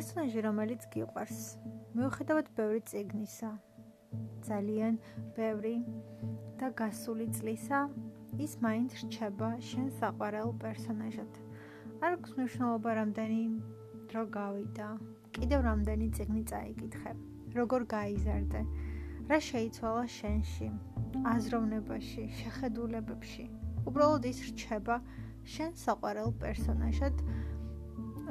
პერსონაჟი, რომელიც გიყვარს, მიუხედავად ბევრი წიგნისა, ძალიან ბევრი და გასული წლისა, ის მაინც რჩება შენ საყვარელ პერსონაჟად. არ აქვს მნიშვნელობა რამდენი დრო გავიდა, კიდევ რამდენი წიგნი წაიკითხე, როგორ გაიზარდე, რა შეიცვალა შენში, აზროვნებაში, შეხედულებებში. უბრალოდ ის რჩება შენ საყვარელ პერსონაჟად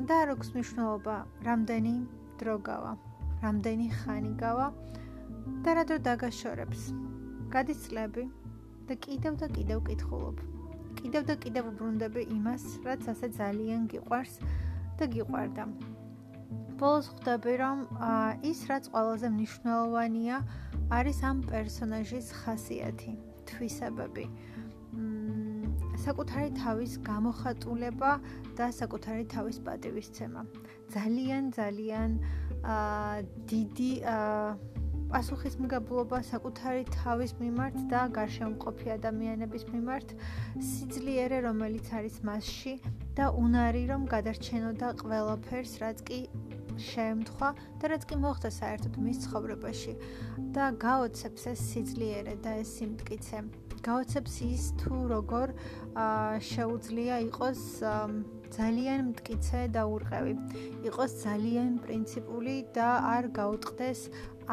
და აქვს მნიშვნელობა რამდენი დრო გავა, რამდენი ხანი გავა და რა დრო დაგაშორებს. გადის წლები და კიდევ და კიდევ კითხულობ. კიდევ და კიდევ უბრუნდები იმას, რაც ასე ძალიან გიყვარს და გიყვარდა. ბოლოს ხვდები, რომ ის რაც ყველაზე მნიშვნელოვანია, არის ამ პერსონაჟის ხასიათი, თვისებები. საკუთარი თავის გამოხატულება და საკუთარი თავის პატივისცემა. ძალიან ძალიან აა დიდი აა პასუხისმგებლობა საკუთარი თავის მიმართ და გარშემოყოფი ადამიანების მიმართ, სიძლიერე, რომელიც არის მასში და უნარი, რომ გადარჩენოდა ყველაფერს, რაც კი შეემთხვა და რაც კი მოხდა საერთოდ მის ცხოვრებაში და გაოცებს ეს სიძლიერე და ეს სიმტკიცე. გაოცებს ის თუ როგორ შეუძლია იყოს ძალიან მტკიცე და ურყევი. იყოს ძალიან პრინციპული და არ გაუტყდეს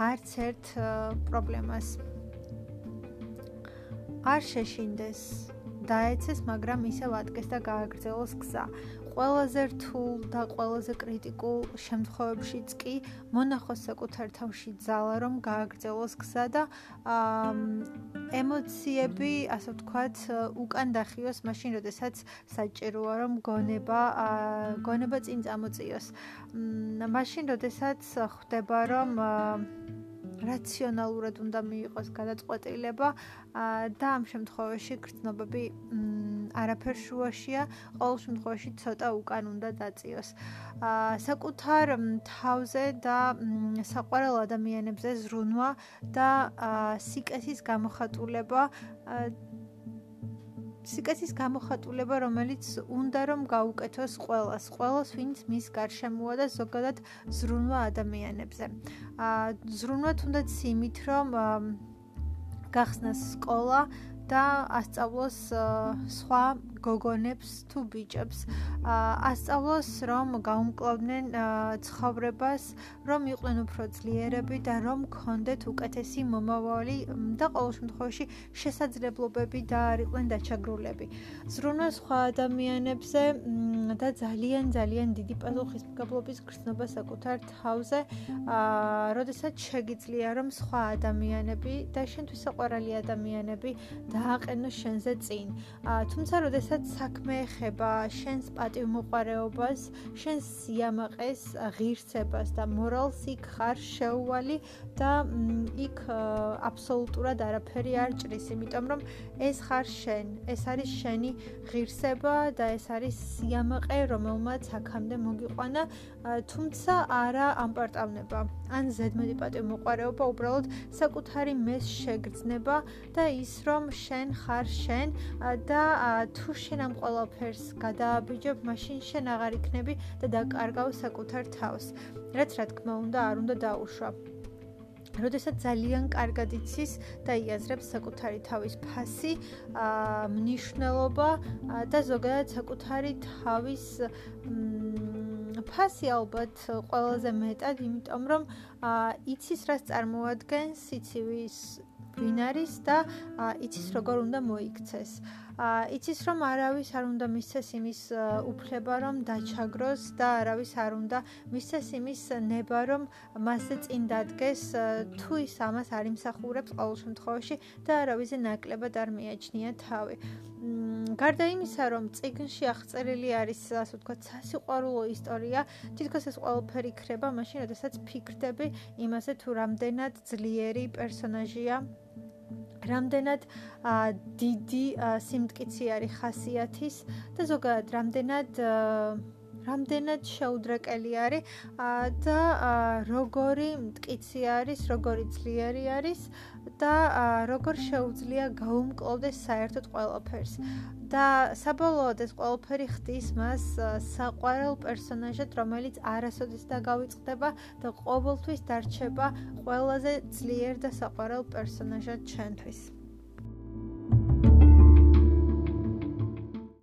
არც ერთ პრობლემას. არ შეშინდეს დაეცეს, მაგრამ ისევ ატკეს და გააგრძელოს გზა. ყველაზე რთულ და ყველაზე კრიტიკულ შემთხვევებშიც კი მონახოს საკუთარ თავში ძალა, რომ გააგრძელოს გზა და ემოციები, ასე ვთქვათ, უკან დახიოს მაშინ, როდესაც საჭიროა, რომ გონება, გონება წინ წამოწიოს. მაშინ, როდესაც ხვდება, რომ რაციონალურად უნდა მიიღოს გადაწყვეტილება და ამ შემთხვევაში გრძნობები არაფერ შუაშია, ყოველ შემთხვევაში ცოტა უკან უნდა დაწიოს. საკუთარ თავზე და საყვარელ ადამიანებზე ზრუნვა და სიკეთის გამოხატულება სიკეთის გამოხატულება, რომელიც უნდა რომ გაუკეთოს ყოველას, ყოველას ვინც მის გარშემოა და ზოგადად ზრუნვა ადამიანებზე. აა ზრუნვა თუნდაც იმით, რომ გახსნას სკოლა და ასწავლოს სხვა გოგონებს თუ ბიჭებს ასწავლოს რომ გაუმკლავდნენ ცხოვრებას რომ იყვნენ უფრო ძლიერები და რომ კონდეთ უკეთესი მომავალი და ყოველ შემთხვევაში შესაძლებლობები და არ იყვნენ დაჩაგრულები. ზრუნვა სხვა ადამიანებზე და ძალიან ძალიან დიდი პასუხისმგებლობის გრძნობა საკუთარ თავზე აა როდესაც შეგიძლია რომ სხვა ადამიანები და შენთვის საყვარელი ადამიანები დააყენოს შენზე წინ. აა თუმცა როდესაც საქმე ეხება შენს პატივმოყარეობას შენს სიამაყეს ღირსებას და მორალს იქ ხარ შეუვალი და იქ აბსოლუტურად არაფერი არ ჭრის იმიტომ რომ ეს ხარ შენ ეს არის შენი ღირსება და ეს არის სიამაყე მაყე, რომელმაც აქამდე მოგიყვანა, თუმცა არა ამპარტავნება. ან ზედმეტი პატივმოყარეობა, უბრალოდ საკუთარი მეს შეგრძნება და ის რომ შენ ხარ შენ და თუ შენ ამ ყველაფერს გადააბიჯებ, მაშინ შენ აღარ იქნები და დაკარგავ საკუთარ თავს. რაც რა თქმა უნდა არ უნდა დაუშვა. როდესაც ძალიან კარგად იცის და იაზრებს საკუთარი თავის ფასი, აა მნიშვნელობა და ზოგადად საკუთარი თავის ფასი ალბათ ყველაზე მეტად, იმიტომ რომ აა იცის რას წარმოადგენს სიცივის ვინ არის და იცის როგორ უნდა მოიქცეს. აა იცის რომ არავის არ უნდა მისცეს იმის უფლება რომ დაჩაგროს და არავის არ უნდა მისცეს იმის ნება რომ მასზე წინ დადგეს თუ ის ამას არ იმსახურებს ყოველ შემთხვევაში და არავის ნაკლებად არ მიაჩნია თავი. გარდა იმისა, რომ ციგნში აღწერილი არის, ასე ვთქვათ, სასიყვარულო ისტორია, თითქოს ეს ყველაფერი ხრება მაშინ, როდესაც ფიქრდები იმაზე, თუ რამდენად ძლიერი პერსონაჟია რამდენად დიდი სიმტკიცე არის ხასიათის და ზოგადად რამდენად რამდენად შეუდრეკელი არის და როგორი მტკიცე არის, როგორი ძლიერი არის და როგორ შეუძლია გაუმკლავდეს საერთოდ ყველაფერს. და საბოლოოდ ეს ყველაფერი ხდის მას საყვარელ პერსონაჟად, რომელიც არასოდეს დაგავიწყდება და ყოველთვის დარჩება ყველაზე ძლიერ და საყვარელ პერსონაჟად ჩვენთვის.